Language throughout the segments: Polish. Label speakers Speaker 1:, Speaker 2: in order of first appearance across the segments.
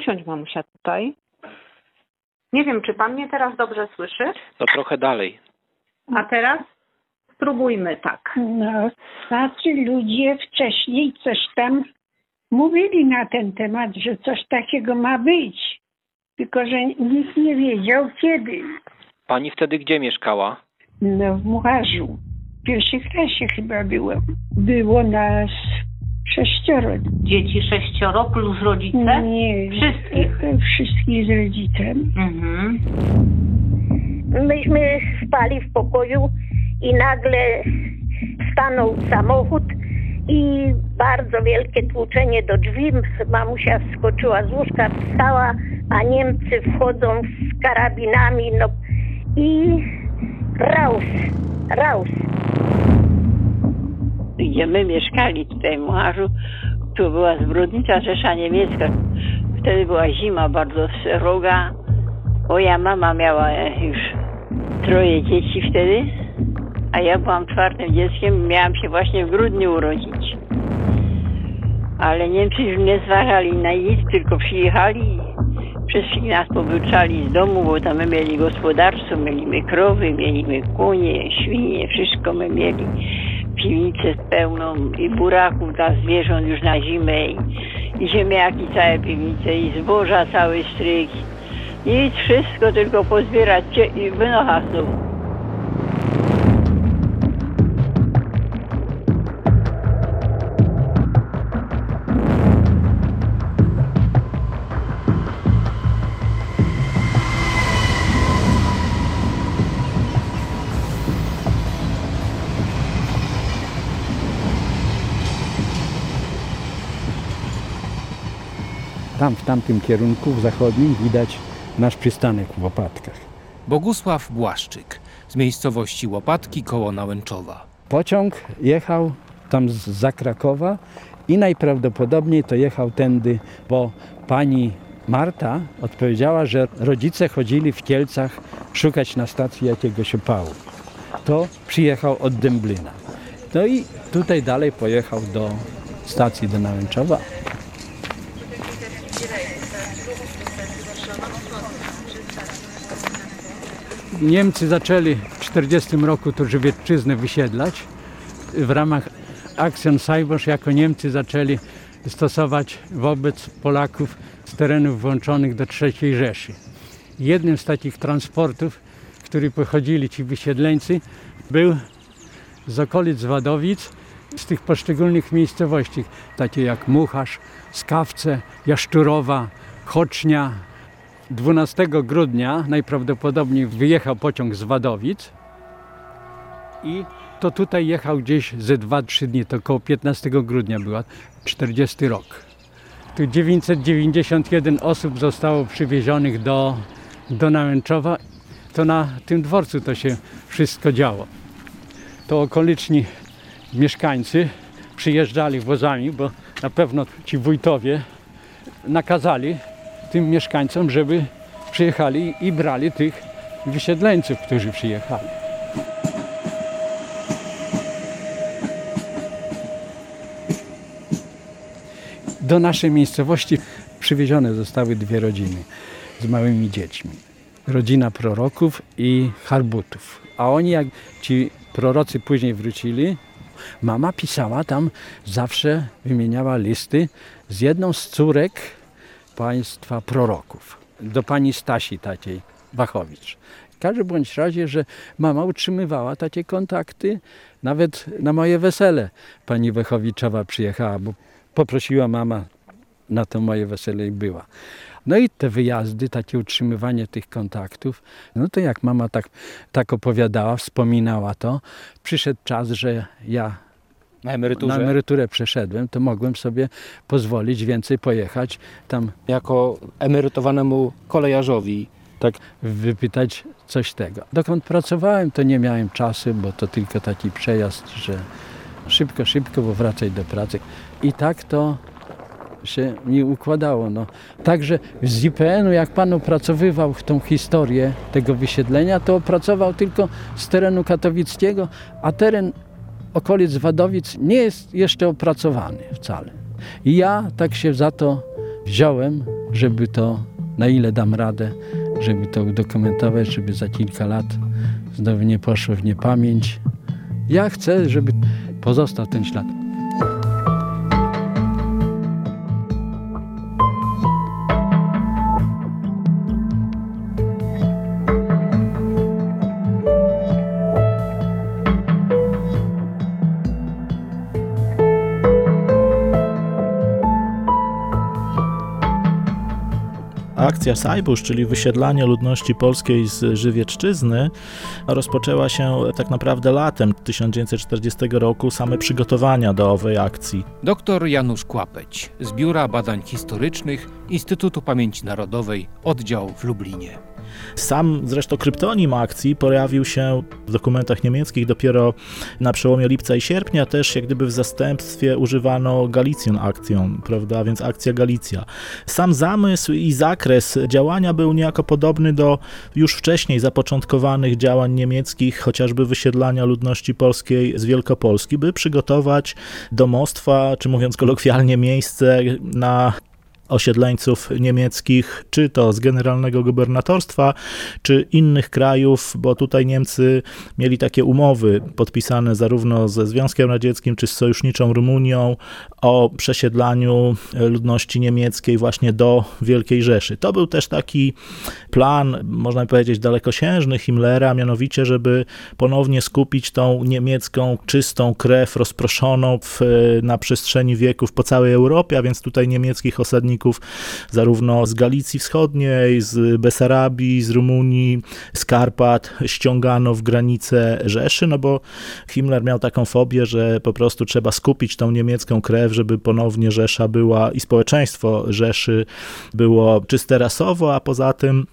Speaker 1: Usiądź mamusia tutaj. Nie wiem, czy pan mnie teraz dobrze słyszy?
Speaker 2: To trochę dalej.
Speaker 1: A teraz spróbujmy tak.
Speaker 3: No, tacy ludzie wcześniej coś tam mówili na ten temat, że coś takiego ma być. Tylko, że nikt nie wiedział kiedy.
Speaker 2: Pani wtedy gdzie mieszkała?
Speaker 3: No, w Mucharzu. W pierwszej klasie chyba byłem. Było nas sześcioro.
Speaker 1: Dzieci sześcioro plus rodzice?
Speaker 3: Nie,
Speaker 1: Wszystkich?
Speaker 3: e, Wszystkich z rodzicem.
Speaker 1: Mhm.
Speaker 4: Myśmy spali w pokoju i nagle stanął samochód i bardzo wielkie tłuczenie do drzwi. Mamusia skoczyła z łóżka, wstała, a Niemcy wchodzą z karabinami, no i raus, raus.
Speaker 5: Gdzie my mieszkali tutaj w Mucharzu, tu była zbrodnicza Rzesza Niemiecka. Wtedy była zima bardzo sroga. Moja mama miała już troje dzieci wtedy, a ja byłam czwartym dzieckiem, miałam się właśnie w grudniu urodzić. Ale Niemcy już nie zważali na nic, tylko przyjechali wszystkich nas powyczali z domu, bo tam my mieli gospodarstwo, mieliśmy krowy, mieliśmy konie, świnie, wszystko my mieli. Piwnicę pełną i buraków dla zwierząt już na zimę i, i ziemniaki całe piwnice i zboża cały stryk. Nic, wszystko tylko pozbierać i wynocha z
Speaker 6: Tam, w tamtym kierunku, w zachodnim, widać nasz przystanek w Łopatkach.
Speaker 7: Bogusław Błaszczyk z miejscowości Łopatki koło Nałęczowa.
Speaker 6: Pociąg jechał tam z za Krakowa i najprawdopodobniej to jechał tędy, bo pani Marta odpowiedziała, że rodzice chodzili w Kielcach szukać na stacji jakiegoś opału. To przyjechał od Dęblina. No i tutaj dalej pojechał do stacji do Nałęczowa. Niemcy zaczęli w 1940 roku tu Żywiecczyznę wysiedlać. W ramach Akcjon Sajbosz jako Niemcy zaczęli stosować wobec Polaków z terenów włączonych do III Rzeszy. Jednym z takich transportów, który pochodzili ci wysiedleńcy, był z okolic Wadowic, z tych poszczególnych miejscowości, takie jak Mucharz, Skawce, Jaszczurowa, Chocznia, 12 grudnia najprawdopodobniej wyjechał pociąg z Wadowic i to tutaj jechał gdzieś ze 2-3 dni, to około 15 grudnia była, 40 rok. Tu 991 osób zostało przywiezionych do, do Nałęczowa. To na tym dworcu to się wszystko działo. To okoliczni mieszkańcy przyjeżdżali wozami, bo na pewno ci wójtowie nakazali tym mieszkańcom, żeby przyjechali i brali tych wysiedleńców, którzy przyjechali. Do naszej miejscowości przywiezione zostały dwie rodziny z małymi dziećmi. Rodzina proroków i harbutów. A oni, jak ci prorocy później wrócili, mama pisała tam, zawsze wymieniała listy z jedną z córek państwa proroków. Do pani Stasi takiej Wachowicz. W każdym bądź razie, że mama utrzymywała takie kontakty. Nawet na moje wesele pani Wachowiczowa przyjechała, bo poprosiła mama na to moje wesele i była. No i te wyjazdy, takie utrzymywanie tych kontaktów, no to jak mama tak, tak opowiadała, wspominała to, przyszedł czas, że ja
Speaker 2: Na emeryturze?
Speaker 6: na emeryturę przeszedłem, to mogłem sobie pozwolić więcej pojechać tam
Speaker 2: Jako emerytowanemu kolejarzowi.
Speaker 6: tak wypytać coś tego. Dokąd pracowałem, to nie miałem czasu, bo to tylko taki przejazd, że szybko, szybko, bo wracać do pracy. I tak to się mi układało. No. Także z IPN-u, jak pan opracowywał tą historię tego wysiedlenia, to opracował tylko z terenu katowickiego, a teren okolic Wadowic nie jest jeszcze opracowany wcale. I ja tak się za to wziąłem żeby to, na ile dam radę, żeby to udokumentować, żeby za kilka lat znowu nie poszło w niepamięć. Ja chcę, żeby pozostał ten ślad.
Speaker 8: Akcja Sajbusz, czyli wysiedlanie ludności polskiej z Żywiecczyzny, rozpoczęła się tak naprawdę latem 1940 roku, same przygotowania do owej akcji.
Speaker 7: Dr Janusz Kłapeć z Biura Badań Historycznych Instytutu Pamięci Narodowej, oddział w Lublinie.
Speaker 8: Sam zresztą kryptonim akcji pojawił się w dokumentach niemieckich dopiero na przełomie lipca i sierpnia, też jak gdyby w zastępstwie używano Galicjon akcją, prawda, więc akcja Galicja. Sam zamysł i zakres działania był niejako podobny do już wcześniej zapoczątkowanych działań niemieckich, chociażby wysiedlania ludności polskiej z Wielkopolski, by przygotować domostwa, czy mówiąc kolokwialnie miejsce na osiedleńców niemieckich, czy to z generalnego gubernatorstwa, czy innych krajów, bo tutaj Niemcy mieli takie umowy podpisane zarówno ze Związkiem Radzieckim, czy z sojuszniczą Rumunią o przesiedlaniu ludności niemieckiej właśnie do Wielkiej Rzeszy. To był też taki plan, można powiedzieć, dalekosiężny Himmlera, mianowicie, żeby ponownie skupić tą niemiecką czystą krew rozproszoną w, na przestrzeni wieków po całej Europie, a więc tutaj niemieckich osadników zarówno z Galicji Wschodniej, z Besarabii, z Rumunii, z Karpat ściągano w granice Rzeszy, no bo Himmler miał taką fobię, że po prostu trzeba skupić tą niemiecką krew, żeby ponownie Rzesza była i społeczeństwo Rzeszy było czyste rasowo, a poza tym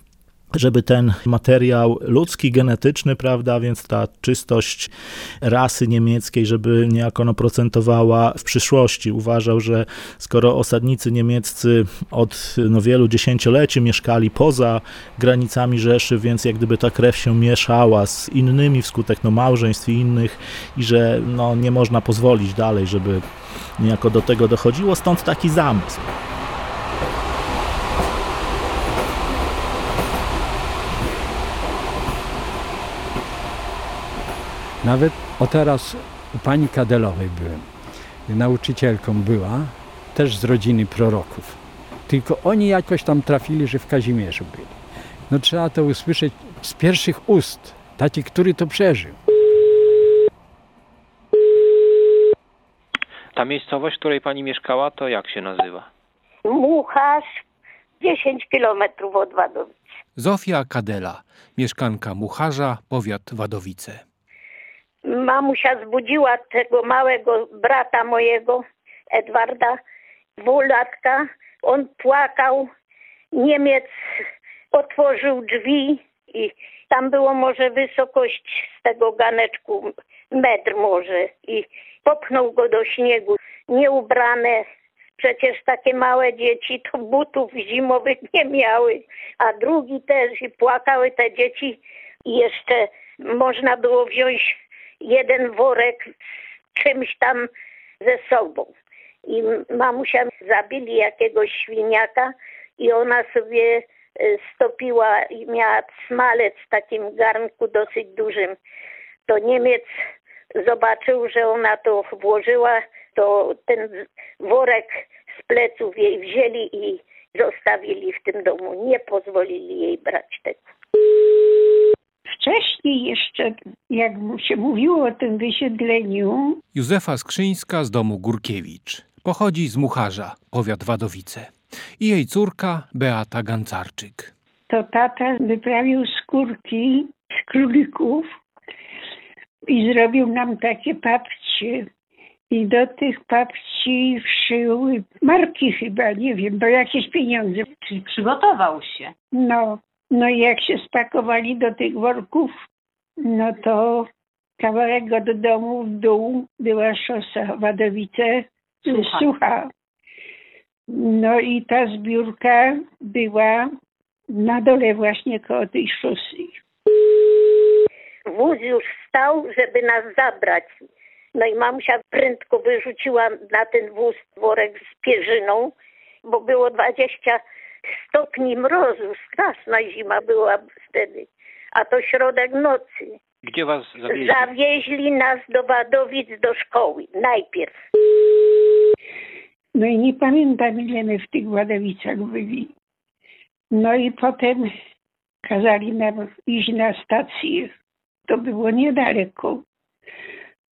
Speaker 8: żeby ten materiał ludzki, genetyczny, prawda, więc ta czystość rasy niemieckiej, żeby niejako no procentowała w przyszłości. Uważał, że skoro osadnicy niemieccy od no, wielu dziesięcioleci mieszkali poza granicami Rzeszy, więc jak gdyby ta krew się mieszała z innymi wskutek no, małżeństw i innych i że no, nie można pozwolić dalej, żeby niejako do tego dochodziło, stąd taki zamysł.
Speaker 6: Nawet o teraz u pani Kadelowej byłem. Nauczycielką była, też z rodziny proroków. Tylko oni jakoś tam trafili, że w Kazimierzu byli. No trzeba to usłyszeć z pierwszych ust, taki, który to przeżył.
Speaker 2: Ta miejscowość, w której pani mieszkała, to jak się nazywa?
Speaker 4: Mucharz, 10 kilometrów od Wadowic.
Speaker 7: Zofia Kadela, mieszkanka Mucharza, powiat Wadowice.
Speaker 4: Mamusia zbudziła tego małego brata mojego, Edwarda, dwulatka. On płakał. Niemiec otworzył drzwi i tam było może wysokość z tego ganeczku, metr może. I popchnął go do śniegu. Nieubrane, przecież takie małe dzieci to butów zimowych nie miały, a drugi też i płakały te dzieci. I jeszcze można było wziąć jeden worek czymś tam ze sobą. I mamusia zabili jakiegoś świniaka i ona sobie y, stopiła i miała smalec w takim garnku dosyć dużym. To Niemiec zobaczył, że ona to włożyła, to ten worek z pleców jej wzięli i zostawili w tym domu. Nie pozwolili jej brać tego.
Speaker 3: Wcześniej jeszcze, jak się mówiło o tym wysiedleniu,
Speaker 7: Józefa Skrzyńska z domu Górkiewicz. Pochodzi z Mucharza, powiat Wadowice. I jej córka Beata Gancarczyk.
Speaker 3: to tata wyprawił skórki z królików i zrobił nam takie papcie. I do tych papci wszył marki chyba, nie wiem, bo jakieś pieniądze.
Speaker 1: Czyli przygotował się.
Speaker 3: No, no i jak się spakowali do tych worków, no to kawałek od domu w dół była szosa Wadowice
Speaker 1: Sucha.
Speaker 3: sucha. No i ta zbiórka była na dole właśnie koło tej szosy.
Speaker 4: Wóz już stał, żeby nas zabrać. No i mamusia prędko wyrzuciła na ten wóz worek z pierzyną, bo było 20 stopni mrozu, straszna zima była wtedy, a to środek nocy.
Speaker 2: Gdzie was zawieźli?
Speaker 4: Zawieźli nas do Wadowic do szkoły najpierw.
Speaker 3: No i nie pamiętam, ile my w tych Ładowicach byli. No i potem kazali nam iść na stację. To było niedaleko.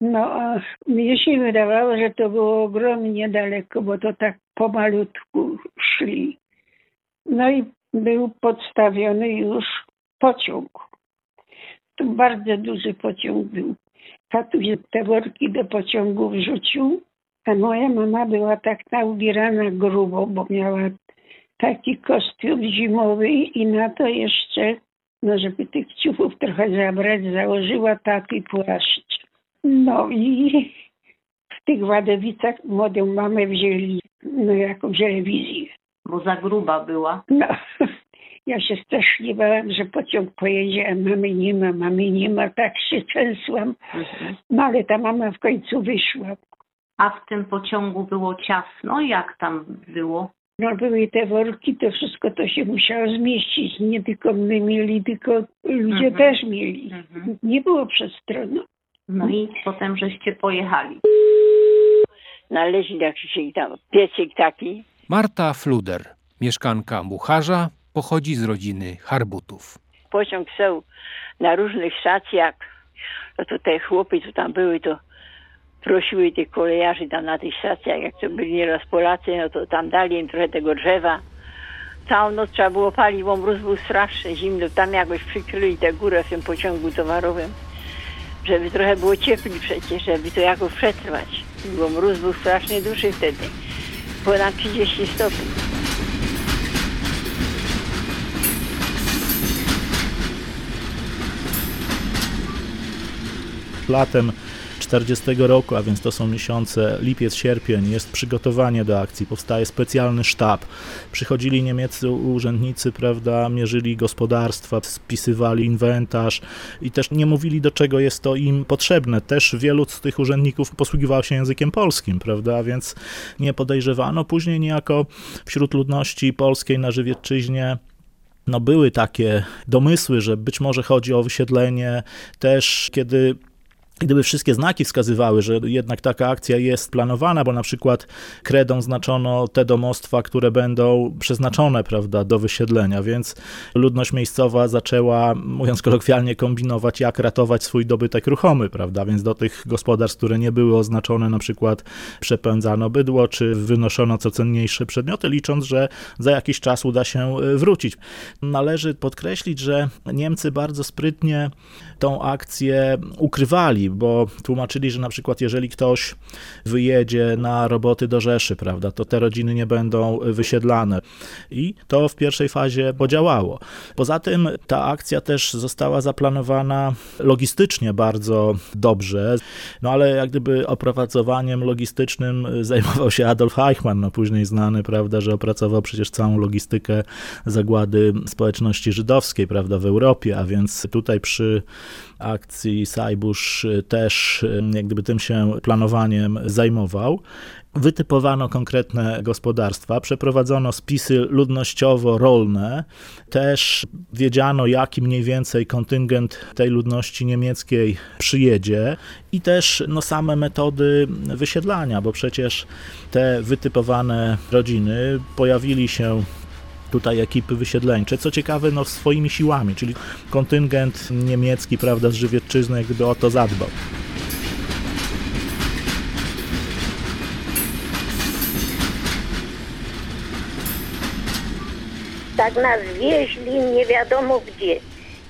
Speaker 3: No a mnie się wydawało, że to było ogromnie daleko, bo to tak pomalutku szli. No i był podstawiony już pociąg. To bardzo duży pociąg był. Tatuś te worki do pociągu wrzucił, a moja mama była tak naubierana grubo, bo miała taki kostium zimowy i na to jeszcze, no żeby tych ciuchów trochę zabrać, założyła taki płaszcz. No i w tych Wadowicach młodą mamę wzięli no jakąś rewizję.
Speaker 1: Bo za gruba była.
Speaker 3: No, ja się strasznie bałam, że pociąg pojedzie, a mamy nie ma, mamy nie ma, tak się trzęsłam.
Speaker 1: Mhm.
Speaker 3: No ale ta mama w końcu wyszła.
Speaker 1: A w tym pociągu było ciasno? Jak tam było?
Speaker 3: No były te worki, to wszystko to się musiało zmieścić. Nie tylko my mieli, tylko ludzie
Speaker 1: Mhm.
Speaker 3: też mieli.
Speaker 1: Mhm.
Speaker 3: Nie było przestrony.
Speaker 1: No i potem żeście pojechali.
Speaker 5: Naleźli jakiś tam piecyk taki.
Speaker 7: Marta Fluder, mieszkanka Mucharza, pochodzi z rodziny Harbutów.
Speaker 5: Pociąg są na różnych stacjach. No to te chłopy, co tam były, to prosiły tych kolejarzy tam na tych stacjach, jak to byli nieraz Polacy, no to tam dali im trochę tego drzewa. Całą noc trzeba było palić, bo mróz był straszny, zimno. Tam jakoś przykryli tę górę w tym pociągu towarowym, żeby trochę było ciepli przecież, żeby to jakoś przetrwać. Bo mróz był strasznie duży wtedy. Ponad 30 stopni.
Speaker 8: latem 40 roku, a więc to są miesiące lipiec, sierpień, jest przygotowanie do akcji, powstaje specjalny sztab. Przychodzili niemieccy urzędnicy, prawda, mierzyli gospodarstwa, spisywali inwentarz i też nie mówili do czego jest to im potrzebne. Też wielu z tych urzędników posługiwało się językiem polskim, prawda, więc nie podejrzewano. Później niejako wśród ludności polskiej na Żywiecczyźnie no były takie domysły, że być może chodzi o wysiedlenie też, kiedy Gdyby wszystkie znaki wskazywały, że jednak taka akcja jest planowana, bo na przykład kredą znaczono te domostwa, które będą przeznaczone prawda, do wysiedlenia, więc ludność miejscowa zaczęła, mówiąc kolokwialnie, kombinować, jak ratować swój dobytek ruchomy, prawda, więc do tych gospodarstw, które nie były oznaczone, na przykład przepędzano bydło, czy wynoszono co cenniejsze przedmioty, licząc, że za jakiś czas uda się y, wrócić. Należy podkreślić, że Niemcy bardzo sprytnie tą akcję ukrywali, bo tłumaczyli, że na przykład jeżeli ktoś wyjedzie na roboty do Rzeszy, prawda, to te rodziny nie będą wysiedlane. I to w pierwszej fazie podziałało. Poza tym ta akcja też została zaplanowana logistycznie bardzo dobrze, no ale jak gdyby opracowaniem logistycznym zajmował się Adolf Eichmann, no później znany, prawda, że opracował przecież całą logistykę zagłady społeczności żydowskiej, prawda, w Europie, a więc tutaj przy akcji Sajbusz też jak gdyby tym się planowaniem zajmował. Wytypowano konkretne gospodarstwa, przeprowadzono spisy ludnościowo-rolne, też wiedziano, jaki mniej więcej kontyngent tej ludności niemieckiej przyjedzie i też no, same metody wysiedlania, bo przecież te wytypowane rodziny pojawili się tutaj ekipy wysiedleńcze, co ciekawe, no swoimi siłami, czyli kontyngent niemiecki, prawda, z Żywiecczyzny jakby o to zadbał.
Speaker 4: Tak nas wieźli nie wiadomo gdzie.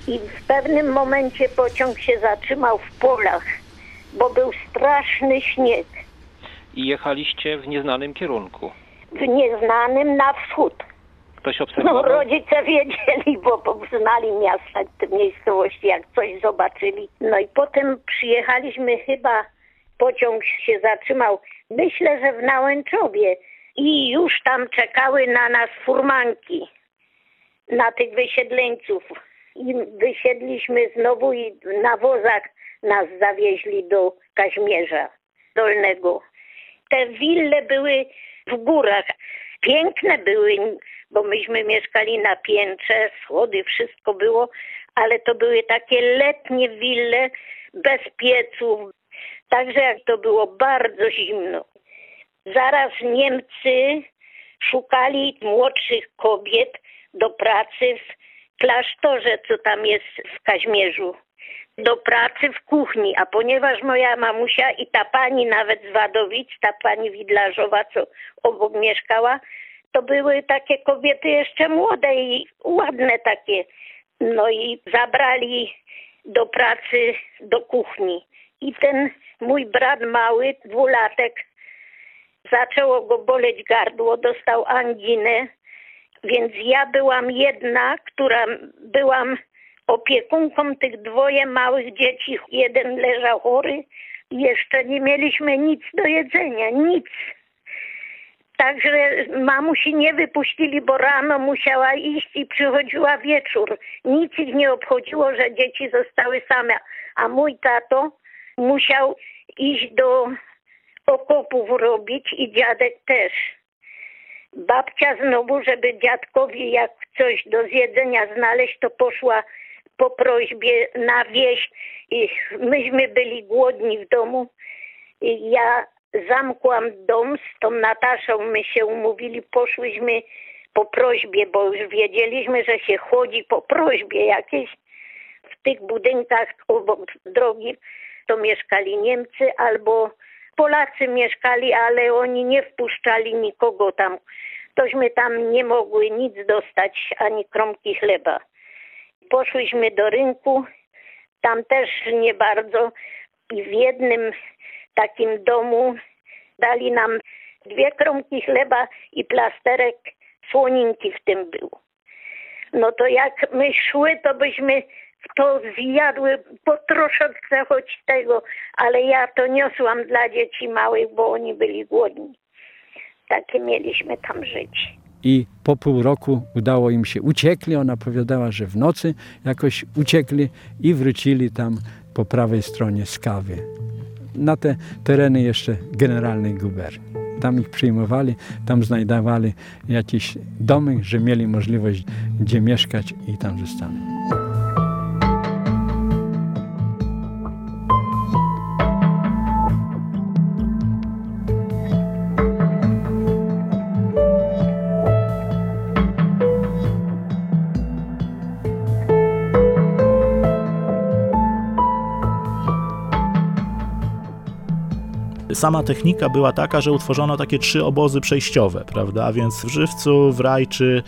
Speaker 4: I w pewnym momencie pociąg się zatrzymał w polach, bo był straszny śnieg.
Speaker 2: I jechaliście w nieznanym kierunku.
Speaker 4: W nieznanym na wschód.
Speaker 2: Ktoś
Speaker 4: No
Speaker 2: obserwował?
Speaker 4: rodzice wiedzieli, bo bo znali miasta, te miejscowości, jak coś zobaczyli. No i potem przyjechaliśmy chyba, pociąg się zatrzymał, myślę, że w Nałęczowie. I już tam czekały na nas furmanki, na tych wysiedleńców. I wysiedliśmy znowu i na wozach nas zawieźli do Kaźmierza Dolnego. Te wille były w górach. Piękne były, bo myśmy mieszkali na piętrze, schody, wszystko było, ale to były takie letnie wille bez pieców, także jak to było bardzo zimno. Zaraz Niemcy szukali młodszych kobiet do pracy w klasztorze, co tam jest w Kaźmierzu, do pracy w kuchni. A ponieważ moja mamusia i ta pani nawet z Wadowic, ta pani Widlarzowa, co obok mieszkała, to były takie kobiety jeszcze młode i ładne takie. No i zabrali do pracy do kuchni. I ten mój brat mały, dwulatek, zaczęło go boleć gardło, dostał anginę, więc ja byłam jedna, która byłam opiekunką tych dwoje małych dzieci. Jeden leżał chory, jeszcze nie mieliśmy nic do jedzenia, nic. Także mamusi nie wypuścili, bo rano musiała iść i przychodziła wieczór. Nic ich nie obchodziło, że dzieci zostały same. A mój tato musiał iść do okopów robić i dziadek też. Babcia znowu, żeby dziadkowi jak coś do zjedzenia znaleźć, to poszła po prośbie na wieś i myśmy byli głodni w domu. I ja zamkłam dom z tą Nataszą, my się umówili, poszłyśmy po prośbie, bo już wiedzieliśmy, że się chodzi po prośbie jakieś. W tych budynkach obok drogi to mieszkali Niemcy albo Polacy mieszkali, ale oni nie wpuszczali nikogo tam. Tośmy tam nie mogły nic dostać, ani kromki chleba. Poszłyśmy do rynku, tam też nie bardzo. I w jednym takim domu dali nam dwie kromki chleba i plasterek słoninki w tym był. No to jak my szły, to byśmy to zjadły po troszeczkę choć tego, ale ja to niosłam dla dzieci małych, bo oni byli głodni. Takie mieliśmy tam żyć.
Speaker 6: I po pół roku udało im się, uciekli, ona opowiadała, że w nocy jakoś uciekli i wrócili tam po prawej stronie Skawy. Na te tereny jeszcze generalnej guberni. Tam ich przyjmowali, tam znajdowali jakieś domy, że mieli możliwość gdzie mieszkać i tam zostali.
Speaker 8: Sama technika była taka, że utworzono takie trzy obozy przejściowe, prawda? Więc w Żywcu, w Rajczy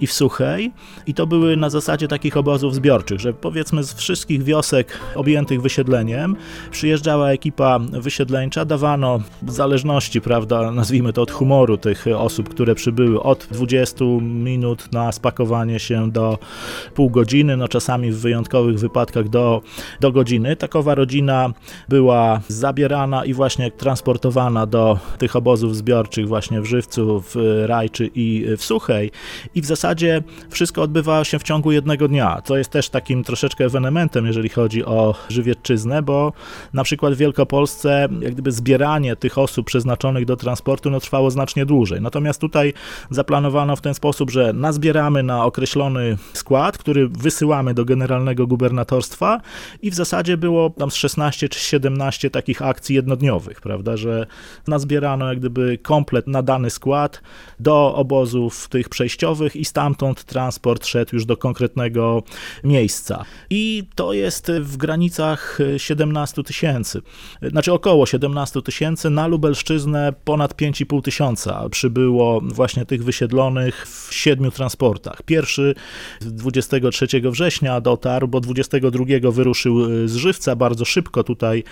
Speaker 8: i w Suchej. I to były na zasadzie takich obozów zbiorczych, że powiedzmy z wszystkich wiosek objętych wysiedleniem przyjeżdżała ekipa wysiedleńcza, dawano w zależności, prawda, nazwijmy to od humoru tych osób, które przybyły od 20 minut na spakowanie się do pół godziny, no czasami w wyjątkowych wypadkach do, do godziny. Takowa rodzina była zabierana i właśnie transportowana do tych obozów zbiorczych właśnie w Żywcu, w Rajczy i w Suchej. I w zasadzie wszystko odbywało się w ciągu jednego dnia, co jest też takim troszeczkę ewenementem, jeżeli chodzi o Żywiecczyznę, bo na przykład w Wielkopolsce jak gdyby zbieranie tych osób przeznaczonych do transportu no, trwało znacznie dłużej. Natomiast tutaj zaplanowano w ten sposób, że nazbieramy na określony skład, który wysyłamy do generalnego gubernatorstwa i w zasadzie było tam z 16 czy 17 takich akcji jednodniowych, prawda, że nazbierano jak gdyby komplet na dany skład do obozów tych przejściowych i stamtąd transport szedł już do konkretnego miejsca. I to jest w granicach 17 tysięcy, znaczy około 17 tysięcy, na Lubelszczyznę ponad 5,5 tysiąca przybyło właśnie tych wysiedlonych w siedmiu transportach. Pierwszy 23 września dotarł, bo 22 wyruszył z Żywca, bardzo szybko tutaj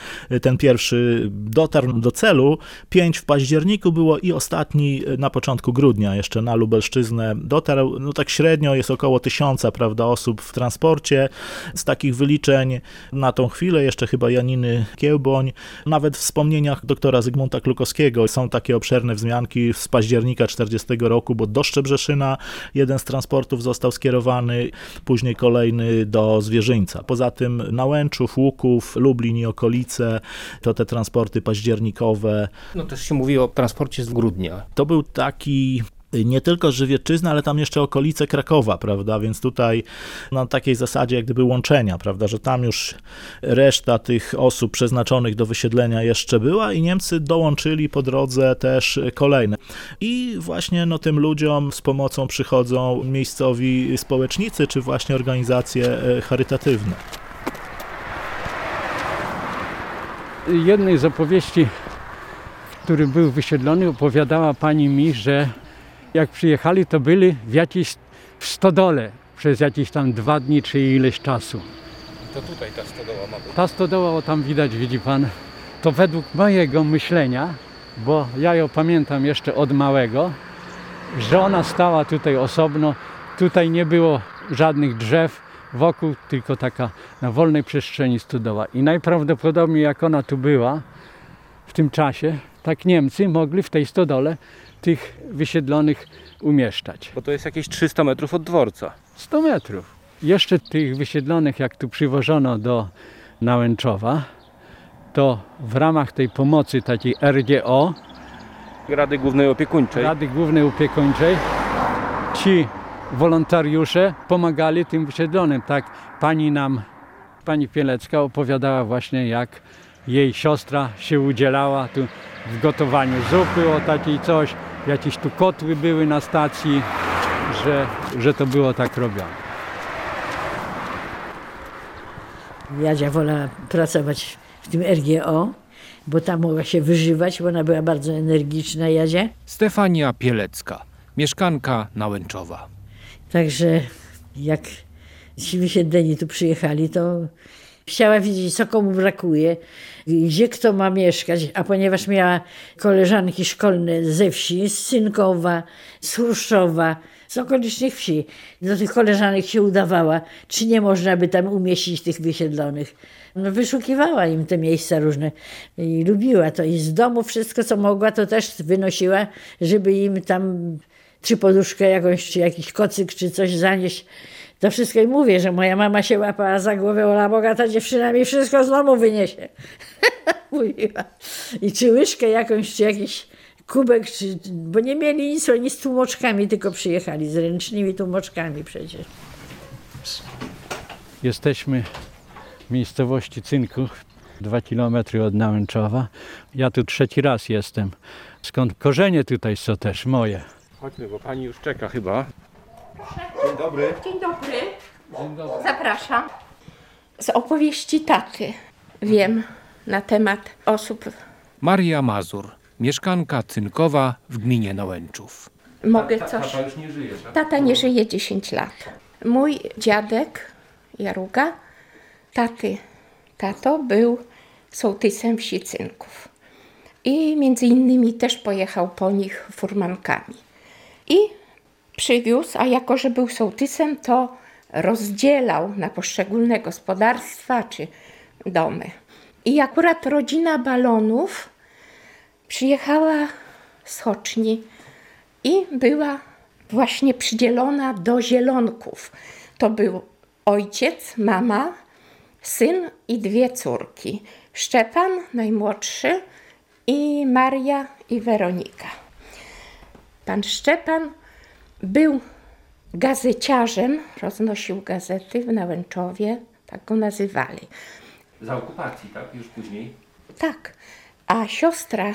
Speaker 8: ten pierwszy dotarł do celu. Pięć w październiku było i ostatni na początku grudnia jeszcze na Lubelszczyznę dotarł. No tak średnio jest około tysiąca, prawda, osób w transporcie. Z takich wyliczeń na tą chwilę jeszcze chyba Janiny Kiełboń. Nawet w wspomnieniach doktora Zygmunta Klukowskiego są takie obszerne wzmianki z października 40 roku, bo do Szczebrzeszyna jeden z transportów został skierowany, później kolejny do Zwierzyńca. Poza tym Nałęczów, Łuków, Lublin i okolice to te transporty październikowe.
Speaker 7: No też się mówi o transporcie z grudnia.
Speaker 8: To był taki nie tylko Żywiecczyzna, ale tam jeszcze okolice Krakowa, prawda? Więc tutaj na takiej zasadzie jak gdyby łączenia, prawda? Że tam już reszta tych osób przeznaczonych do wysiedlenia jeszcze była i Niemcy dołączyli po drodze też kolejne. I właśnie no, tym ludziom z pomocą przychodzą miejscowi społecznicy, czy właśnie organizacje e, charytatywne.
Speaker 6: Jednej z opowieści, w którym był wysiedlony, opowiadała pani mi, że jak przyjechali, to byli w jakiejś w stodole przez jakieś tam dwa dni czy ileś czasu.
Speaker 7: To tutaj ta stodoła ma być.
Speaker 6: Ta stodoła, o tam widać, widzi pan, to według mojego myślenia, bo ja ją pamiętam jeszcze od małego, że ona stała tutaj osobno, tutaj nie było żadnych drzew wokół, tylko taka na wolnej przestrzeni stodoła. I najprawdopodobniej jak ona tu była w tym czasie, tak Niemcy mogli w tej stodole tych wysiedlonych umieszczać.
Speaker 2: Bo to jest jakieś 300 metrów od dworca.
Speaker 6: 100 metrów. Jeszcze tych wysiedlonych, jak tu przywożono do Nałęczowa, to w ramach tej pomocy takiej RGO,
Speaker 2: Rady Głównej Opiekuńczej.
Speaker 6: Rady Głównej Opiekuńczej, ci wolontariusze pomagali tym wysiedlonym. Tak pani nam, pani Pielecka opowiadała właśnie, jak jej siostra się udzielała tu w gotowaniu zupy o takiej coś, jakieś tu kotły były na stacji, że, że to było tak robione.
Speaker 9: Jadzia wolała pracować w tym RGO, bo tam mogła się wyżywać, bo ona była bardzo energiczna, Jadzia.
Speaker 7: Stefania Pielecka, mieszkanka Nałęczowa.
Speaker 9: Także jak ci wysiedleni tu przyjechali, to chciała wiedzieć, co komu brakuje, gdzie kto ma mieszkać, a ponieważ miała koleżanki szkolne ze wsi, z Synkowa, z Chruszczowa, z okolicznych wsi, do tych koleżanek się udawała, czy nie można by tam umieścić tych wysiedlonych. No, wyszukiwała im te miejsca różne i lubiła to. I z domu wszystko, co mogła, to też wynosiła, żeby im tam czy poduszkę jakąś, czy jakiś kocyk, czy coś zanieść. To wszystko i mówię, że moja mama się łapała za głowę, ola bogata dziewczyna mi wszystko z domu wyniesie. Mówiła. I czy łyżkę jakąś, czy jakiś kubek, czy, bo nie mieli nic, oni z tłumoczkami tylko przyjechali, z ręcznymi tłumoczkami przecież.
Speaker 6: Jesteśmy w miejscowości Cynków, dwa kilometry od Nałęczowa. Ja tu trzeci raz jestem. Skąd korzenie tutaj są też moje.
Speaker 2: Chodźmy, bo pani już czeka chyba.
Speaker 10: Dzień dobry. Zapraszam. Z opowieści taty wiem na temat osób.
Speaker 7: Maria Mazur, mieszkanka Cynkowa w gminie Nałęczów.
Speaker 10: Mogę coś.
Speaker 2: już nie żyje, tak?
Speaker 10: Tata nie żyje 10 lat. Mój dziadek Jaruga, taty, tato był sołtysem wsi Cynków. I między innymi też pojechał po nich furmankami. I przywiózł, a jako że był sołtysem, to rozdzielał na poszczególne gospodarstwa czy domy. I akurat rodzina balonów przyjechała z Choczni i była właśnie przydzielona do zielonków. To był ojciec, mama, syn i dwie córki. Szczepan, najmłodszy, i Maria i Weronika. Pan Szczepan był gazeciarzem, roznosił gazety w Nałęczowie, tak go nazywali.
Speaker 2: Za okupacji, tak? Już później.
Speaker 10: Tak, a siostra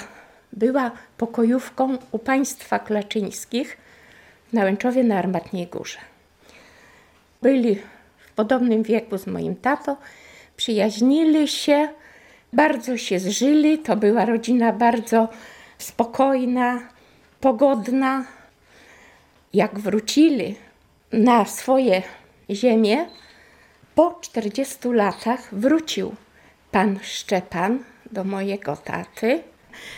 Speaker 10: była pokojówką u państwa Klaczyńskich w Nałęczowie na Armatniej Górze. Byli w podobnym wieku z moim tatą, przyjaźnili się, bardzo się zżyli. To była rodzina bardzo spokojna, pogodna. Jak wrócili na swoje ziemię, po 40 latach wrócił pan Szczepan do mojego taty.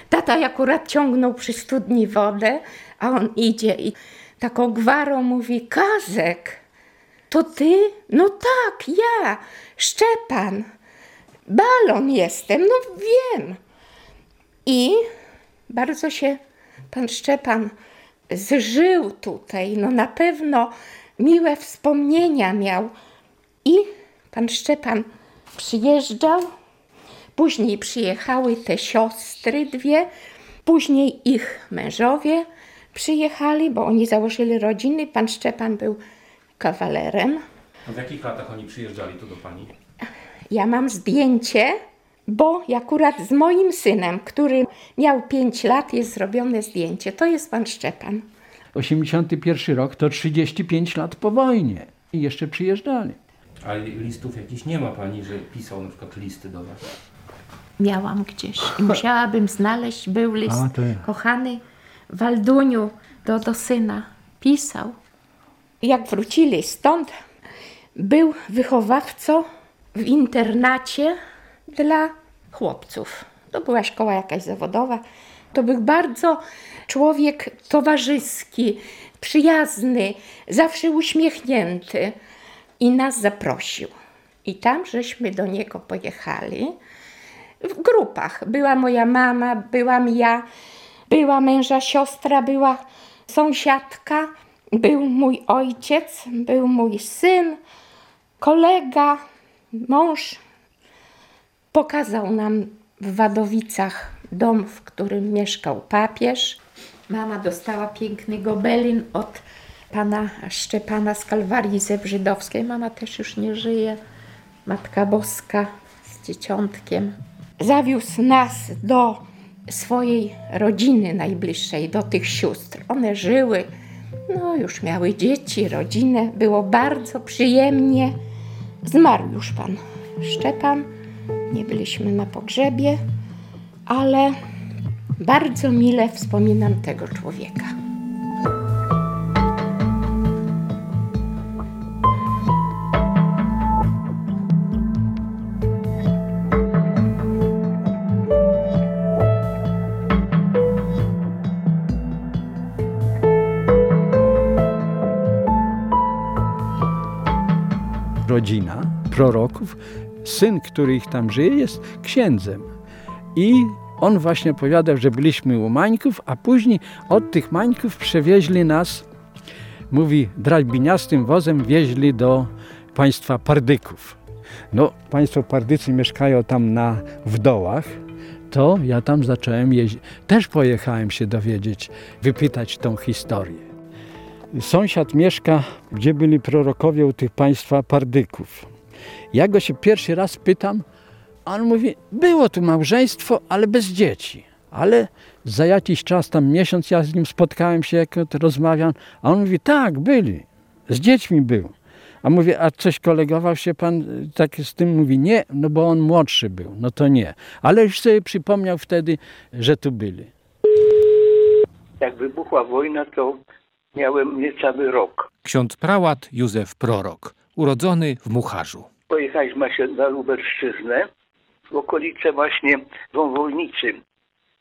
Speaker 10: Tata akurat ciągnął przy studni wodę, a on idzie i taką gwarą mówi: Kazek, to ty? No tak, ja, Szczepan. Balon jestem, no wiem. I bardzo się pan Szczepan zżył tutaj. No na pewno miłe wspomnienia miał. I pan Szczepan przyjeżdżał. Później przyjechały te siostry dwie, później ich mężowie, przyjechali, bo oni założyli rodziny. Pan Szczepan był kawalerem.
Speaker 2: W jakich latach oni przyjeżdżali tu do pani?
Speaker 10: Ja mam zdjęcie, bo akurat z moim synem, który miał 5 lat, jest zrobione zdjęcie. To jest pan Szczepan.
Speaker 6: 81 rok to 35 lat po wojnie i jeszcze przyjeżdżali.
Speaker 2: Ale listów jakichś nie ma pani, że pisał na przykład listy do was?
Speaker 10: Miałam gdzieś i musiałabym znaleźć, był list
Speaker 6: A, ja.
Speaker 10: kochany Walduniu do, do syna. Pisał. Jak wrócili stąd, był wychowawcą w internacie dla chłopców. To była szkoła jakaś zawodowa. To był bardzo człowiek towarzyski, przyjazny, zawsze uśmiechnięty i nas zaprosił. I tam żeśmy do niego pojechali w grupach. Była moja mama, byłam ja, była męża siostra, była sąsiadka, był mój ojciec, był mój syn, kolega, mąż. Pokazał nam w Wadowicach dom, w którym mieszkał papież. Mama dostała piękny gobelin od pana Szczepana z Kalwarii Zebrzydowskiej. Mama też już nie żyje. Matka Boska z dzieciątkiem. Zawiózł nas do swojej rodziny najbliższej, do tych sióstr. One żyły, no już miały dzieci, rodzinę. Było bardzo przyjemnie. Zmarł już pan Szczepan. Nie byliśmy na pogrzebie, ale bardzo mile wspominam tego człowieka.
Speaker 6: rodzina proroków. Syn, który ich tam żyje, jest księdzem. I on właśnie opowiadał, że byliśmy u Mańków, a później od tych Mańków przewieźli nas, mówi, drabiniastym wozem wieźli do państwa Pardyków. No, państwo Pardycy mieszkają tam na, w dołach, to ja tam zacząłem jeździć. Też pojechałem się dowiedzieć, wypytać tą historię. Sąsiad mieszka, gdzie byli prorokowie u tych państwa Pardyków. Ja go się pierwszy raz pytam, a on mówi, było tu małżeństwo, ale bez dzieci. Ale za jakiś czas, tam miesiąc, ja z nim spotkałem się, jak rozmawiam, a on mówi, tak, byli, z dziećmi był. A mówię, a coś kolegował się pan y, tak z tym? Mówi, nie, no bo on młodszy był, no to nie. Ale już sobie przypomniał wtedy, że tu byli.
Speaker 11: Jak wybuchła wojna, to miałem niecały rok.
Speaker 7: Ksiądz prałat Józef Prorok, urodzony w Mucharzu.
Speaker 11: Pojechaliśmy na Lubelszczyznę, w okolice właśnie Wąwolnicy.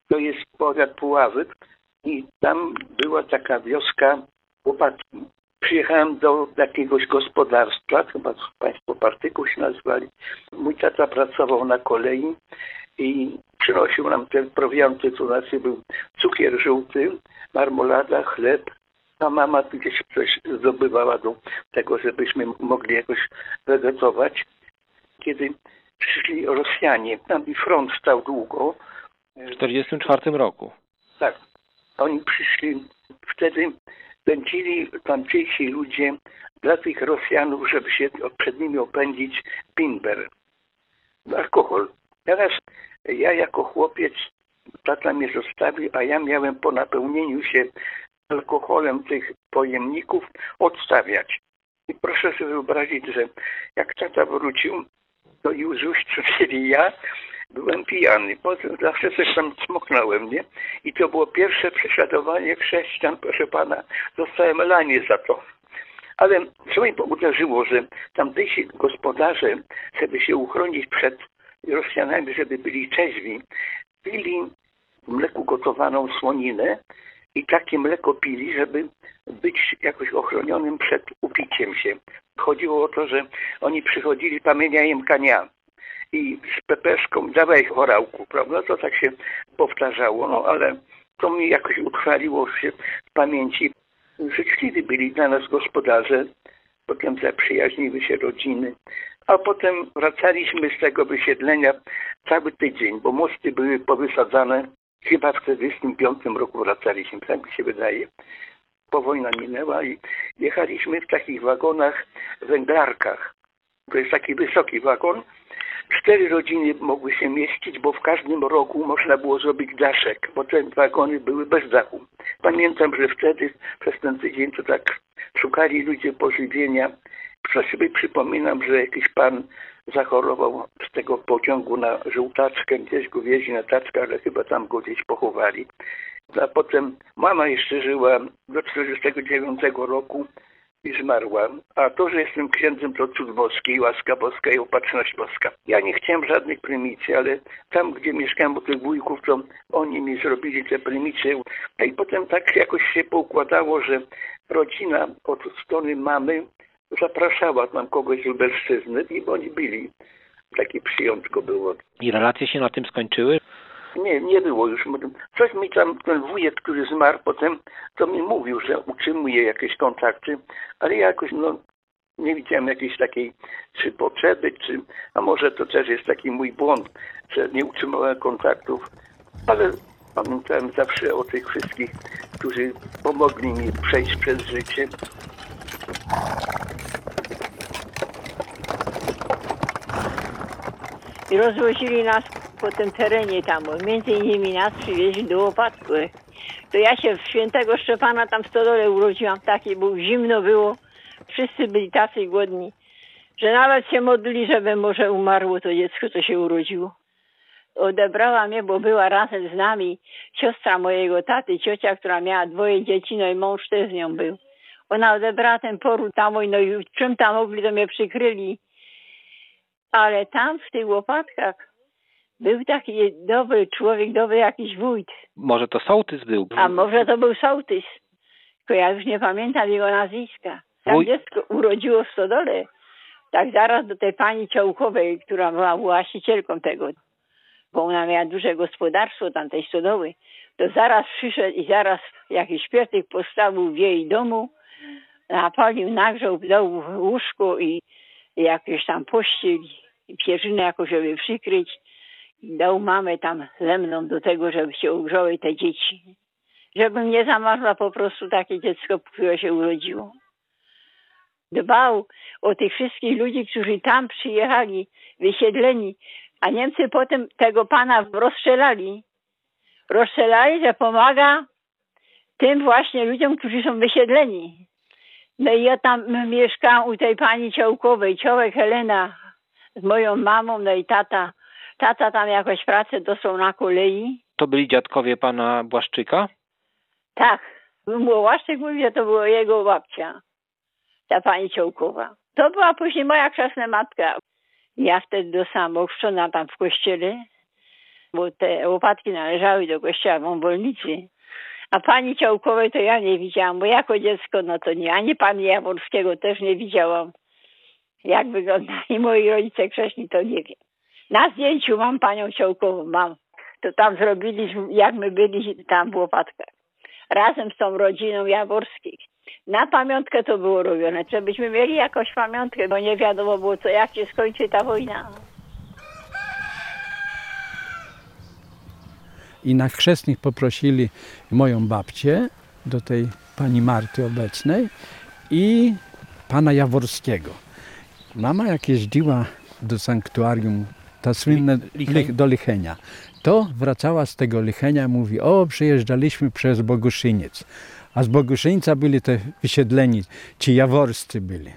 Speaker 11: To jest powiat Puławy i tam była taka wioska Łopatki. Przyjechałem do jakiegoś gospodarstwa, chyba państwo Partyku się nazwali. Mój tata pracował na kolei i przynosił nam te prowianty, to znaczy był cukier żółty, marmolada, chleb, a mama gdzieś coś zdobywała do tego, żebyśmy mogli jakoś wegetować. Kiedy przyszli Rosjanie, tam i front stał długo.
Speaker 12: W 1944 roku.
Speaker 11: Tak. Oni przyszli, wtedy pędzili tamtejsi ludzie dla tych Rosjanów, żeby się przed nimi opędzić, bimber, alkohol. Teraz ja jako chłopiec, tata mnie zostawił, a ja miałem po napełnieniu się alkoholem tych pojemników odstawiać. I proszę sobie wyobrazić, że jak tata wrócił, to już już, czyli ja, byłem pijany. Potem zawsze coś tam smoknąłem, nie? I to było pierwsze prześladowanie chrześcijan, proszę pana. Dostałem lanie za to. Ale co mi uderzyło, że tamtejsi gospodarze, żeby się uchronić przed Rosjanami, żeby byli trzeźwi, pili w mleku gotowaną słoninę i takie mleko pili, żeby być jakoś ochronionym przed upiciem się. Chodziło o to, że oni przychodzili pamiętajem kania i z pepeszką dawaj chorałku, prawda? To tak się powtarzało, no ale to mi jakoś utrwaliło się w pamięci. Życzliwi byli dla nas gospodarze, potem zaprzyjaźniły się rodziny, a potem wracaliśmy z tego wysiedlenia cały tydzień, bo mosty były powysadzane Chyba w 1945 roku wracaliśmy, tak mi się wydaje. Po wojna minęła i jechaliśmy w takich wagonach, węglarkach. To jest taki wysoki wagon. Cztery rodziny mogły się mieścić, bo w każdym rogu można było zrobić daszek, bo te wagony były bez dachu. Pamiętam, że wtedy przez ten tydzień to tak szukali ludzie pożywienia. Coś sobie przypominam, że jakiś pan zachorował z tego pociągu na żółtaczkę, gdzieś go wieźli na taczkę, ale chyba tam go gdzieś pochowali. A potem mama jeszcze żyła do 49 roku i zmarła. A to, że jestem księdzem, to cud boski, łaska boska i opatrzność boska. Ja nie chciałem żadnych prymicji, ale tam, gdzie mieszkałem u tych wujków, to oni mi zrobili te prymicje. I potem tak jakoś się poukładało, że rodzina od strony mamy zapraszała tam kogoś z Lubelszczyzny i oni byli. Takie przyjątko było.
Speaker 12: I relacje się na tym skończyły?
Speaker 11: Nie, nie było już. Coś mi tam, ten wujek, który zmarł potem, to mi mówił, że utrzymuje jakieś kontakty, ale ja jakoś no, nie widziałem jakiejś takiej czy potrzeby, czy, a może to też jest taki mój błąd, że nie utrzymałem kontaktów, ale pamiętałem zawsze o tych wszystkich, którzy pomogli mi przejść przez życie.
Speaker 5: I rozwozili nas po tym terenie tam, między innymi nas przywieźli do Łopatły. To ja się w świętego Szczepana tam w stodole urodziłam, takie, bo zimno było. Wszyscy byli tacy głodni, że nawet się modlili, żeby może umarło to dziecko, co się urodziło. Odebrała mnie, bo była razem z nami siostra mojego taty, ciocia, która miała dwoje dzieci, no i mąż też z nią był. Ona odebrała ten poród tam, no i czym tam mogli, to mnie przykryli. Ale tam w tych łopatkach był taki dobry człowiek, dobry jakiś wójt.
Speaker 12: Może to sołtys był?
Speaker 5: A może to był sołtys. Tylko ja już nie pamiętam jego nazwiska. Tam
Speaker 12: Wuj-
Speaker 5: dziecko urodziło w Stodole. Tak zaraz do tej pani Ciołkowej, która była właścicielką tego, bo ona miała duże gospodarstwo tamtej Stodoły, to zaraz przyszedł i zaraz jakiś śpietek postawił w jej domu, napalił, nagrzał, dał łóżko i, i jakieś tam pościel i pierzynę jakoś, żeby przykryć. I dał mamę tam ze mną do tego, żeby się ugrzały te dzieci. Żebym nie zamarła po prostu takie dziecko, które się urodziło. Dbał o tych wszystkich ludzi, którzy tam przyjechali, wysiedleni, a Niemcy potem tego pana rozstrzelali. Rozstrzelali, że pomaga tym właśnie ludziom, którzy są wysiedleni. No i ja tam mieszkałam u tej pani Ciołkowej, Ciołek Helena z moją mamą, no i tata. Tata tam jakoś pracę dostał na kolei.
Speaker 12: To byli dziadkowie pana Błaszczyka?
Speaker 5: Tak. Łaszczyk mówi, że to była jego babcia, ta pani Ciołkowa. To była później moja krzesna matka. Ja wtedy dostałam ochrzczona tam w kościele, bo te łopatki należały do kościoła w Wąwolnicy. A pani Ciołkowej to ja nie widziałam, bo jako dziecko no to nie, ani pani Jaworskiego też nie widziałam. Jak wyglądali moi rodzice krześni, to nie wiem. Na zdjęciu mam panią Ciołkową, mam. To tam zrobiliśmy, jak my byli tam w Łopatkach. Razem z tą rodziną Jaworskich. Na pamiątkę to było robione, żebyśmy mieli jakąś pamiątkę, bo nie wiadomo było, co, jak się skończy ta wojna.
Speaker 6: I na chrzestnych poprosili moją babcię do tej pani Marty obecnej i pana Jaworskiego. Mama jak jeździła do sanktuarium, ta słynne lich, do Lichenia, to wracała z tego Lichenia, mówi, o przyjeżdżaliśmy przez Boguszyniec. A z Boguszyńca byli te wysiedleni, ci jaworscy byli.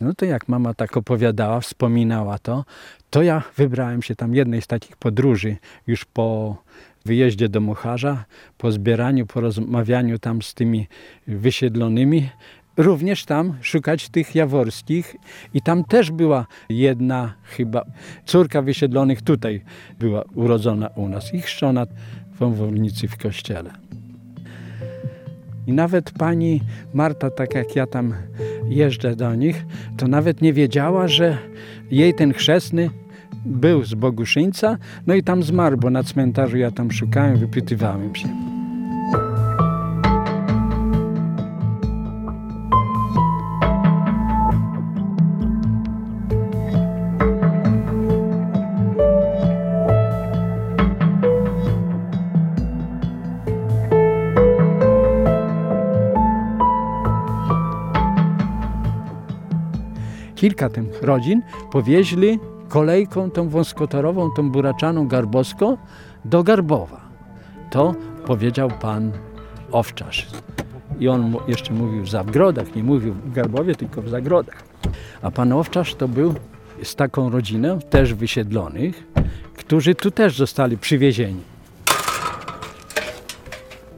Speaker 6: No to jak mama tak opowiadała, wspominała to, to ja wybrałem się tam jednej z takich podróży już po wyjeździe do Mucharza, po zbieraniu, po rozmawianiu tam z tymi wysiedlonymi, również tam szukać tych jaworskich i tam też była jedna chyba córka wysiedlonych tutaj była urodzona u nas i chrzczona w Wąwolnicy w kościele. I nawet pani Marta, tak jak ja tam jeżdżę do nich, to nawet nie wiedziała, że jej ten chrzestny był z Boguszyńca, no i tam zmarł, bo na cmentarzu ja tam szukałem, wypytywałem się. kilka tych rodzin powieźli kolejką tą wąskotorową, tą buraczaną garbowską do Garbowa. To powiedział pan Owczarz. I on jeszcze mówił w Zagrodach, nie mówił w Garbowie, tylko w Zagrodach. A pan Owczarz to był z taką rodziną, też wysiedlonych, którzy tu też zostali przywiezieni.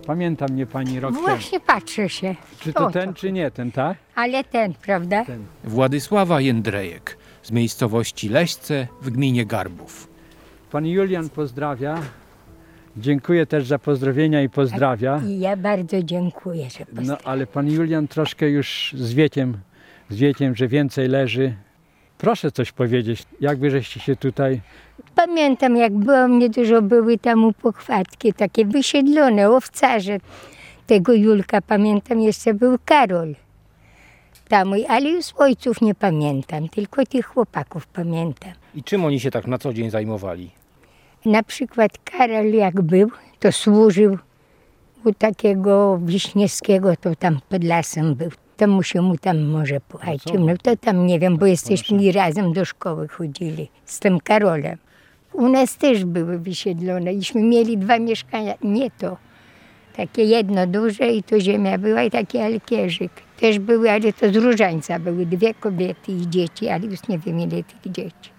Speaker 6: Pamięta mnie pani rok temu.
Speaker 13: Właśnie patrzę się.
Speaker 6: Czy to ten, czy nie ten, tak?
Speaker 13: Ale ten, prawda?
Speaker 7: Władysława Jędrejek z miejscowości Leśce w gminie Garbów.
Speaker 6: Pan Julian pozdrawia. Dziękuję też za pozdrowienia i pozdrawia.
Speaker 13: I ja bardzo dziękuję, że
Speaker 6: No ale pan Julian troszkę już z wiekiem, z wiekiem, że więcej leży. Proszę coś powiedzieć, jakby żeście się tutaj...
Speaker 13: Pamiętam, jak było mnie dużo, były tam pochwatki, takie wysiedlone, owcarze. Tego Julka pamiętam, jeszcze był Karol. Tam, ale już ojców nie pamiętam, tylko tych chłopaków pamiętam.
Speaker 2: I czym oni się tak na co dzień zajmowali?
Speaker 13: Na przykład Karol jak był, to służył u takiego Wiśniewskiego, to tam pod lasem był. To musi mu tam może płać. No to tam nie wiem, bo jesteśmy razem do szkoły chodzili z tym Karolem. U nas też były wysiedlone. Iśmy mieli dwa mieszkania, nie to. Takie jedno duże i to ziemia była i taki alkierzyk. Też były, ale to z różańca były dwie kobiety i dzieci, ale już nie wiem ile tych dzieci.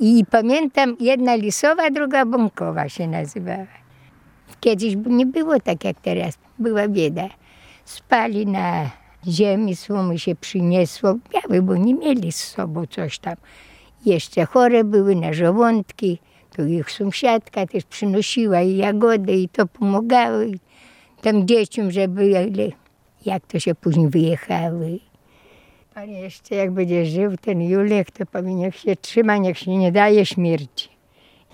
Speaker 13: I pamiętam, jedna lisowa, druga bąkowa się nazywała. Kiedyś nie było tak jak teraz, była bieda. Spali na ziemi, słomy się przyniesło, białe, bo nie mieli z sobą coś tam. Jeszcze chore były na żołądki, to ich sąsiadka też przynosiła i jagody i to pomagało i tam dzieciom, żeby, jak to się później wyjechały. Panie, jeszcze jak będzie żył ten Julek, to powie, niech się trzyma, niech się nie daje śmierci.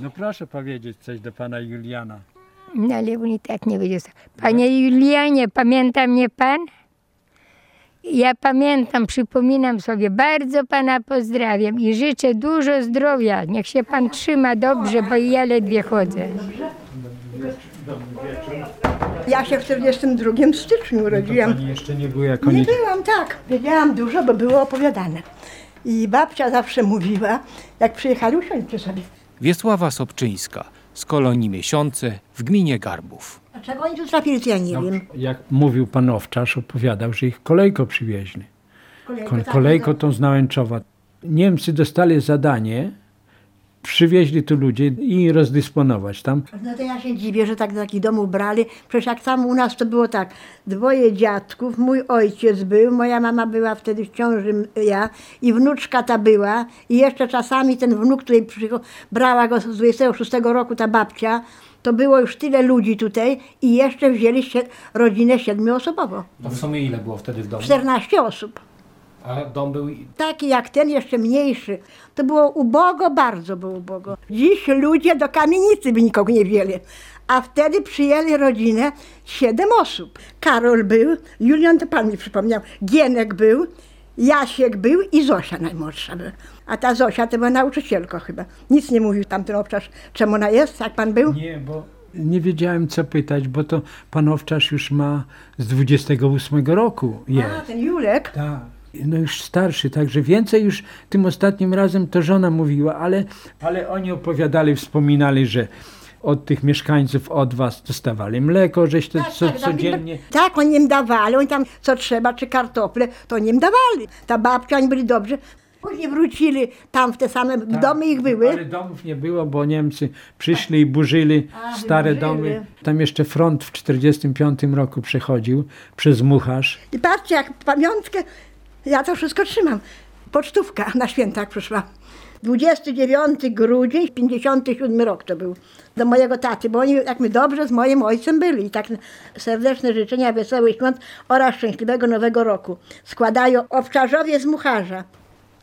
Speaker 6: No proszę powiedzieć coś do pana Juliana.
Speaker 13: No ale on i tak nie będzie. Panie Julianie, pamięta mnie pan? Ja pamiętam, przypominam sobie, bardzo pana pozdrawiam i życzę dużo zdrowia. Niech się pan trzyma dobrze, bo ja ledwie chodzę.
Speaker 14: Ja się w 42 styczniu urodziłam.
Speaker 6: Pani jeszcze nie było jako
Speaker 14: Nie
Speaker 6: nie...
Speaker 14: byłam, tak. Wiedziałam dużo, bo było opowiadane. I babcia zawsze mówiła, jak przyjechali, usiądźcie sobie.
Speaker 7: Wiesława Sobczyńska z kolonii Miesiące w gminie Garbów.
Speaker 14: Dlaczego oni tu trafili, to ja nie wiem.
Speaker 6: Jak mówił pan Owczarz, opowiadał, że ich kolejko przywieźli.
Speaker 14: Kolejko,
Speaker 6: Ko-
Speaker 14: tak,
Speaker 6: Kolejko
Speaker 14: no.
Speaker 6: tą z Nałęczowa. Niemcy dostali zadanie, przywieźli tu ludzi i rozdysponować tam.
Speaker 14: No to ja się dziwię, że tak do takich domów brali. Przecież jak tam u nas to było tak, dwoje dziadków, mój ojciec był, moja mama była wtedy w ciąży, ja i wnuczka ta była i jeszcze czasami ten wnuk, który przycho- brała go z 26 roku, ta babcia, to było już tyle ludzi tutaj i jeszcze wzięli się rodzinę siedmioosobową.
Speaker 2: To w sumie ile było wtedy w domu?
Speaker 14: 14 osób.
Speaker 2: A dom był...
Speaker 14: Taki jak ten, jeszcze mniejszy. To było ubogo, bardzo było ubogo. Dziś ludzie do kamienicy by nikogo nie wzięli. A wtedy przyjęli rodzinę siedem osób. Karol był, Julian to pan mi przypomniał, Gienek był, Jasiek był i Zosia najmłodsza była. A ta Zosia to była nauczycielka chyba. Nic nie mówił tamten obczarz, czemu ona jest, jak pan był?
Speaker 6: Nie, bo nie wiedziałem co pytać, bo to pan Owczarz już ma z 28 roku jest.
Speaker 14: A, ten Julek.
Speaker 6: Tak. No już starszy, także więcej już tym ostatnim razem to żona mówiła, ale, ale oni opowiadali, wspominali, że od tych mieszkańców od was dostawali mleko, żeś to co, codziennie...
Speaker 14: Tak, oni im dawali, oni tam co trzeba, czy kartofle, to oni im dawali. Ta babcia, oni byli dobrzy. Później wrócili tam w te same domy ich były.
Speaker 6: Tak, Ale domów nie było, bo Niemcy przyszli i burzyli
Speaker 14: A,
Speaker 6: stare
Speaker 14: wyburzyli.
Speaker 6: domy. Tam jeszcze front w 1945 roku przechodził przez Mucharz.
Speaker 14: I patrzcie, jak pamiątkę, ja to wszystko trzymam. Pocztówka na świętach przyszła. 29 grudzień, 57 rok to był, do mojego taty, bo oni jak my dobrze z moim ojcem byli. I tak serdeczne życzenia wesołych świąt oraz szczęśliwego nowego roku. Składają obczarzowie z Mucharza.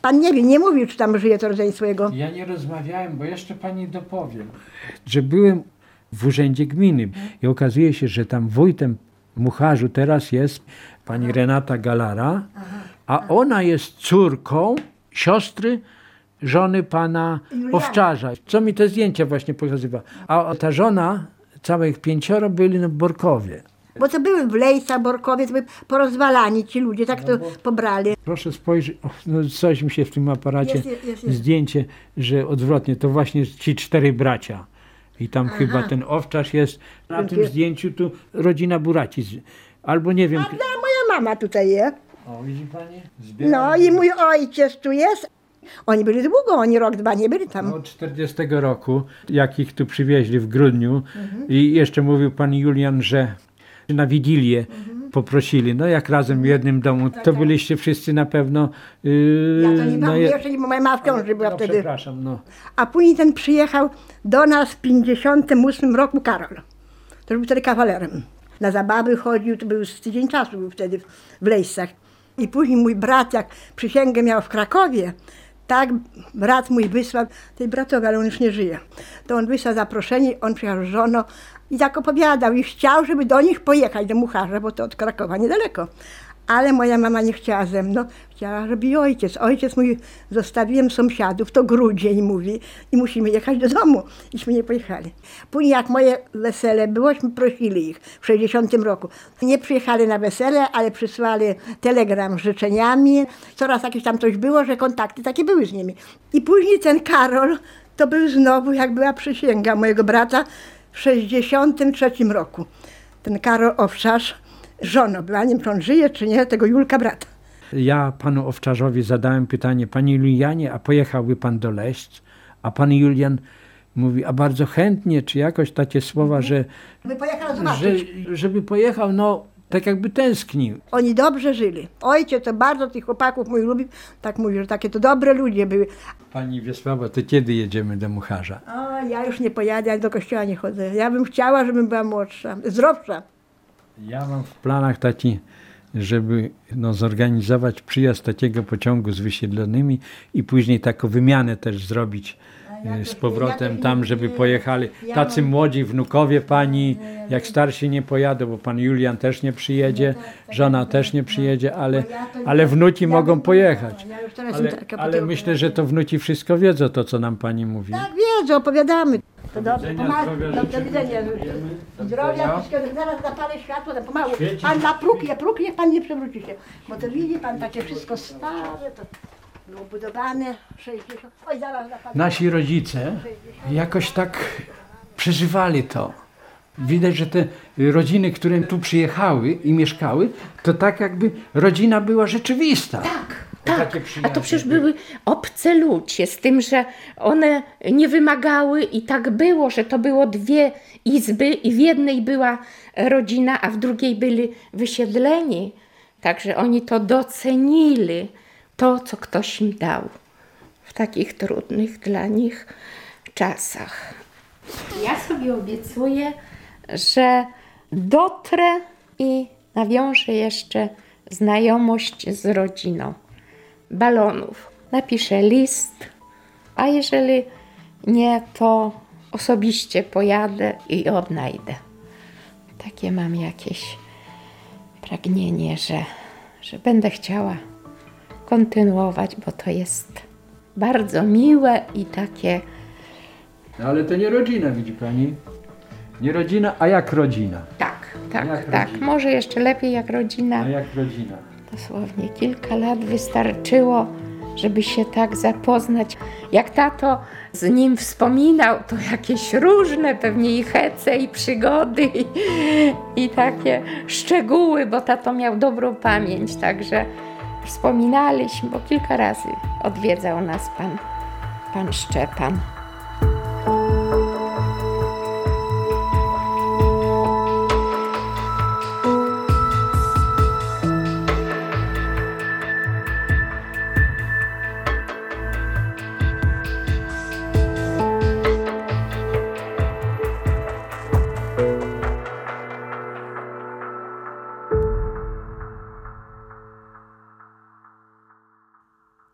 Speaker 14: Pan nie wie, nie mówił, czy tam żyje to rodzeństwo jego.
Speaker 6: Ja nie rozmawiałem, bo jeszcze pani dopowiem, że byłem w urzędzie gminy i okazuje się, że tam wójtem Mucharzu teraz jest pani Renata Galara, a ona jest córką siostry żony pana. Owczarza. Co mi te zdjęcia właśnie pokazywa. A ta żona, całych pięcioro byli na Borkowie.
Speaker 14: Bo to były w Lejca, Borkowie, to były porozwalani ci ludzie, tak to pobrali.
Speaker 6: Proszę spojrzeć, o, no coś mi się w tym aparacie,
Speaker 14: Jest, jest, jest, jest.
Speaker 6: zdjęcie, że odwrotnie, to właśnie ci cztery bracia. I tam
Speaker 14: Aha.
Speaker 6: chyba ten owczarz jest, na tym zdjęciu tu rodzina Buraci. Albo nie wiem.
Speaker 14: A moja mama tutaj jest.
Speaker 6: O, widzi pani?
Speaker 14: No i mój ojciec tu jest. Oni byli długo, oni rok, dwa nie byli tam.
Speaker 6: Od 40 roku, jak ich tu przywieźli w grudniu
Speaker 14: Mhm.
Speaker 6: i jeszcze mówił pan Julian, że na Wigilię
Speaker 14: Mhm.
Speaker 6: poprosili, no jak razem w jednym domu, to byliście wszyscy na pewno... Yy,
Speaker 14: Tak, Ja to nie
Speaker 6: no
Speaker 14: mam,
Speaker 6: je-
Speaker 14: jeszcze bo moja w ciąży była
Speaker 6: no,
Speaker 14: wtedy.
Speaker 6: przepraszam, no.
Speaker 14: A później ten przyjechał do nas w 58 roku Karol. To był wtedy kawalerem. Na zabawy chodził, to był z tydzień czasu był wtedy w Lejsach. I później mój brat, jak przysięgę miał w Krakowie, tak brat mój wysłał, tej bratowi, ale on już nie żyje, to on wysłał zaproszenie, on przyjechał z żoną i tak opowiadał i chciał, żeby do nich pojechać, do Mucharza, bo to od Krakowa niedaleko. Ale moja mama nie chciała ze mną, chciała, żeby ojciec. Ojciec mój, zostawiłem sąsiadów, to grudzień mówi i musimy jechać do domu. Iśmy nie pojechali. Później jak moje wesele byłośmy prosili ich w 60 roku. Nie przyjechali na wesele, ale przysłali telegram z życzeniami. Coraz jakieś tam coś było, że kontakty takie były z nimi. I później ten Karol, to był znowu, jak była przysięga mojego brata w 63 roku. Ten Karol Owczarz, żoną czy on żyje, czy nie, tego Julka brata.
Speaker 6: Ja panu Owczarzowi zadałem pytanie, panie Julianie, a pojechałby pan do Leśc? A pan Julian mówi, a bardzo chętnie, czy jakoś takie słowa, że,
Speaker 14: By pojechał
Speaker 6: że
Speaker 14: zobaczyć.
Speaker 6: żeby pojechał, no tak jakby tęsknił.
Speaker 14: Oni dobrze żyli. Ojciec to bardzo tych chłopaków mój lubił, tak mówi, że takie to dobre ludzie były.
Speaker 6: Pani Wiesława, to kiedy jedziemy do Mucharza?
Speaker 14: O, ja już nie pojadę, ja do kościoła nie chodzę. Ja bym chciała, żebym była młodsza, zdrowsza.
Speaker 6: Ja mam w planach taki, żeby no, zorganizować przyjazd takiego pociągu z wysiedlonymi i później taką wymianę też zrobić z powrotem tam, żeby pojechali tacy młodzi wnukowie pani, jak starsi nie pojadą, bo pan Julian też nie przyjedzie, żona też nie przyjedzie, ale, ale wnuki mogą pojechać. Ale, myślę, że to wnuki wszystko wiedzą, to co nam pani mówi.
Speaker 14: Tak wiedzą, opowiadamy. To dobrze,
Speaker 6: widzenia,
Speaker 14: pomału.
Speaker 6: zdrowia
Speaker 14: Do, widzenia. Zdrowia, wszystkiego. Zaraz zapalę światło, to pomału. Pan na próg, ja próg, niech pan nie przewróci się. Bo to widzi pan takie wszystko stare, to było budowane 60. Oj, zaraz.
Speaker 6: Nasi rodzice jakoś tak przeżywali to. Widać, że te rodziny, które tu przyjechały i mieszkały, to tak jakby rodzina była rzeczywista.
Speaker 10: Tak, tak. A to przecież były obce ludzie, z tym, że one nie wymagały i tak było, że to było dwie izby i w jednej była rodzina, a w drugiej byli wysiedleni. Także oni to docenili, to co ktoś im dał w takich trudnych dla nich czasach. Ja sobie obiecuję, że dotrę i nawiążę jeszcze znajomość z rodziną balonów. Napiszę list, a jeżeli nie, to osobiście pojadę i odnajdę. Takie mam jakieś pragnienie, że, że będę chciała kontynuować, bo to jest bardzo miłe i takie
Speaker 6: No ale to nie rodzina, widzi pani. Nie rodzina, a jak rodzina.
Speaker 10: tak, tak,
Speaker 6: Jak
Speaker 10: tak.
Speaker 6: rodzina.
Speaker 10: Może jeszcze lepiej jak rodzina.
Speaker 6: A jak rodzina.
Speaker 10: Dosłownie kilka lat wystarczyło, żeby się tak zapoznać. Jak tato z nim wspominał, to jakieś różne pewnie i hece, i przygody, i, i takie szczegóły, bo tato miał dobrą pamięć, także wspominaliśmy, bo kilka razy odwiedzał nas pan, pan Szczepan.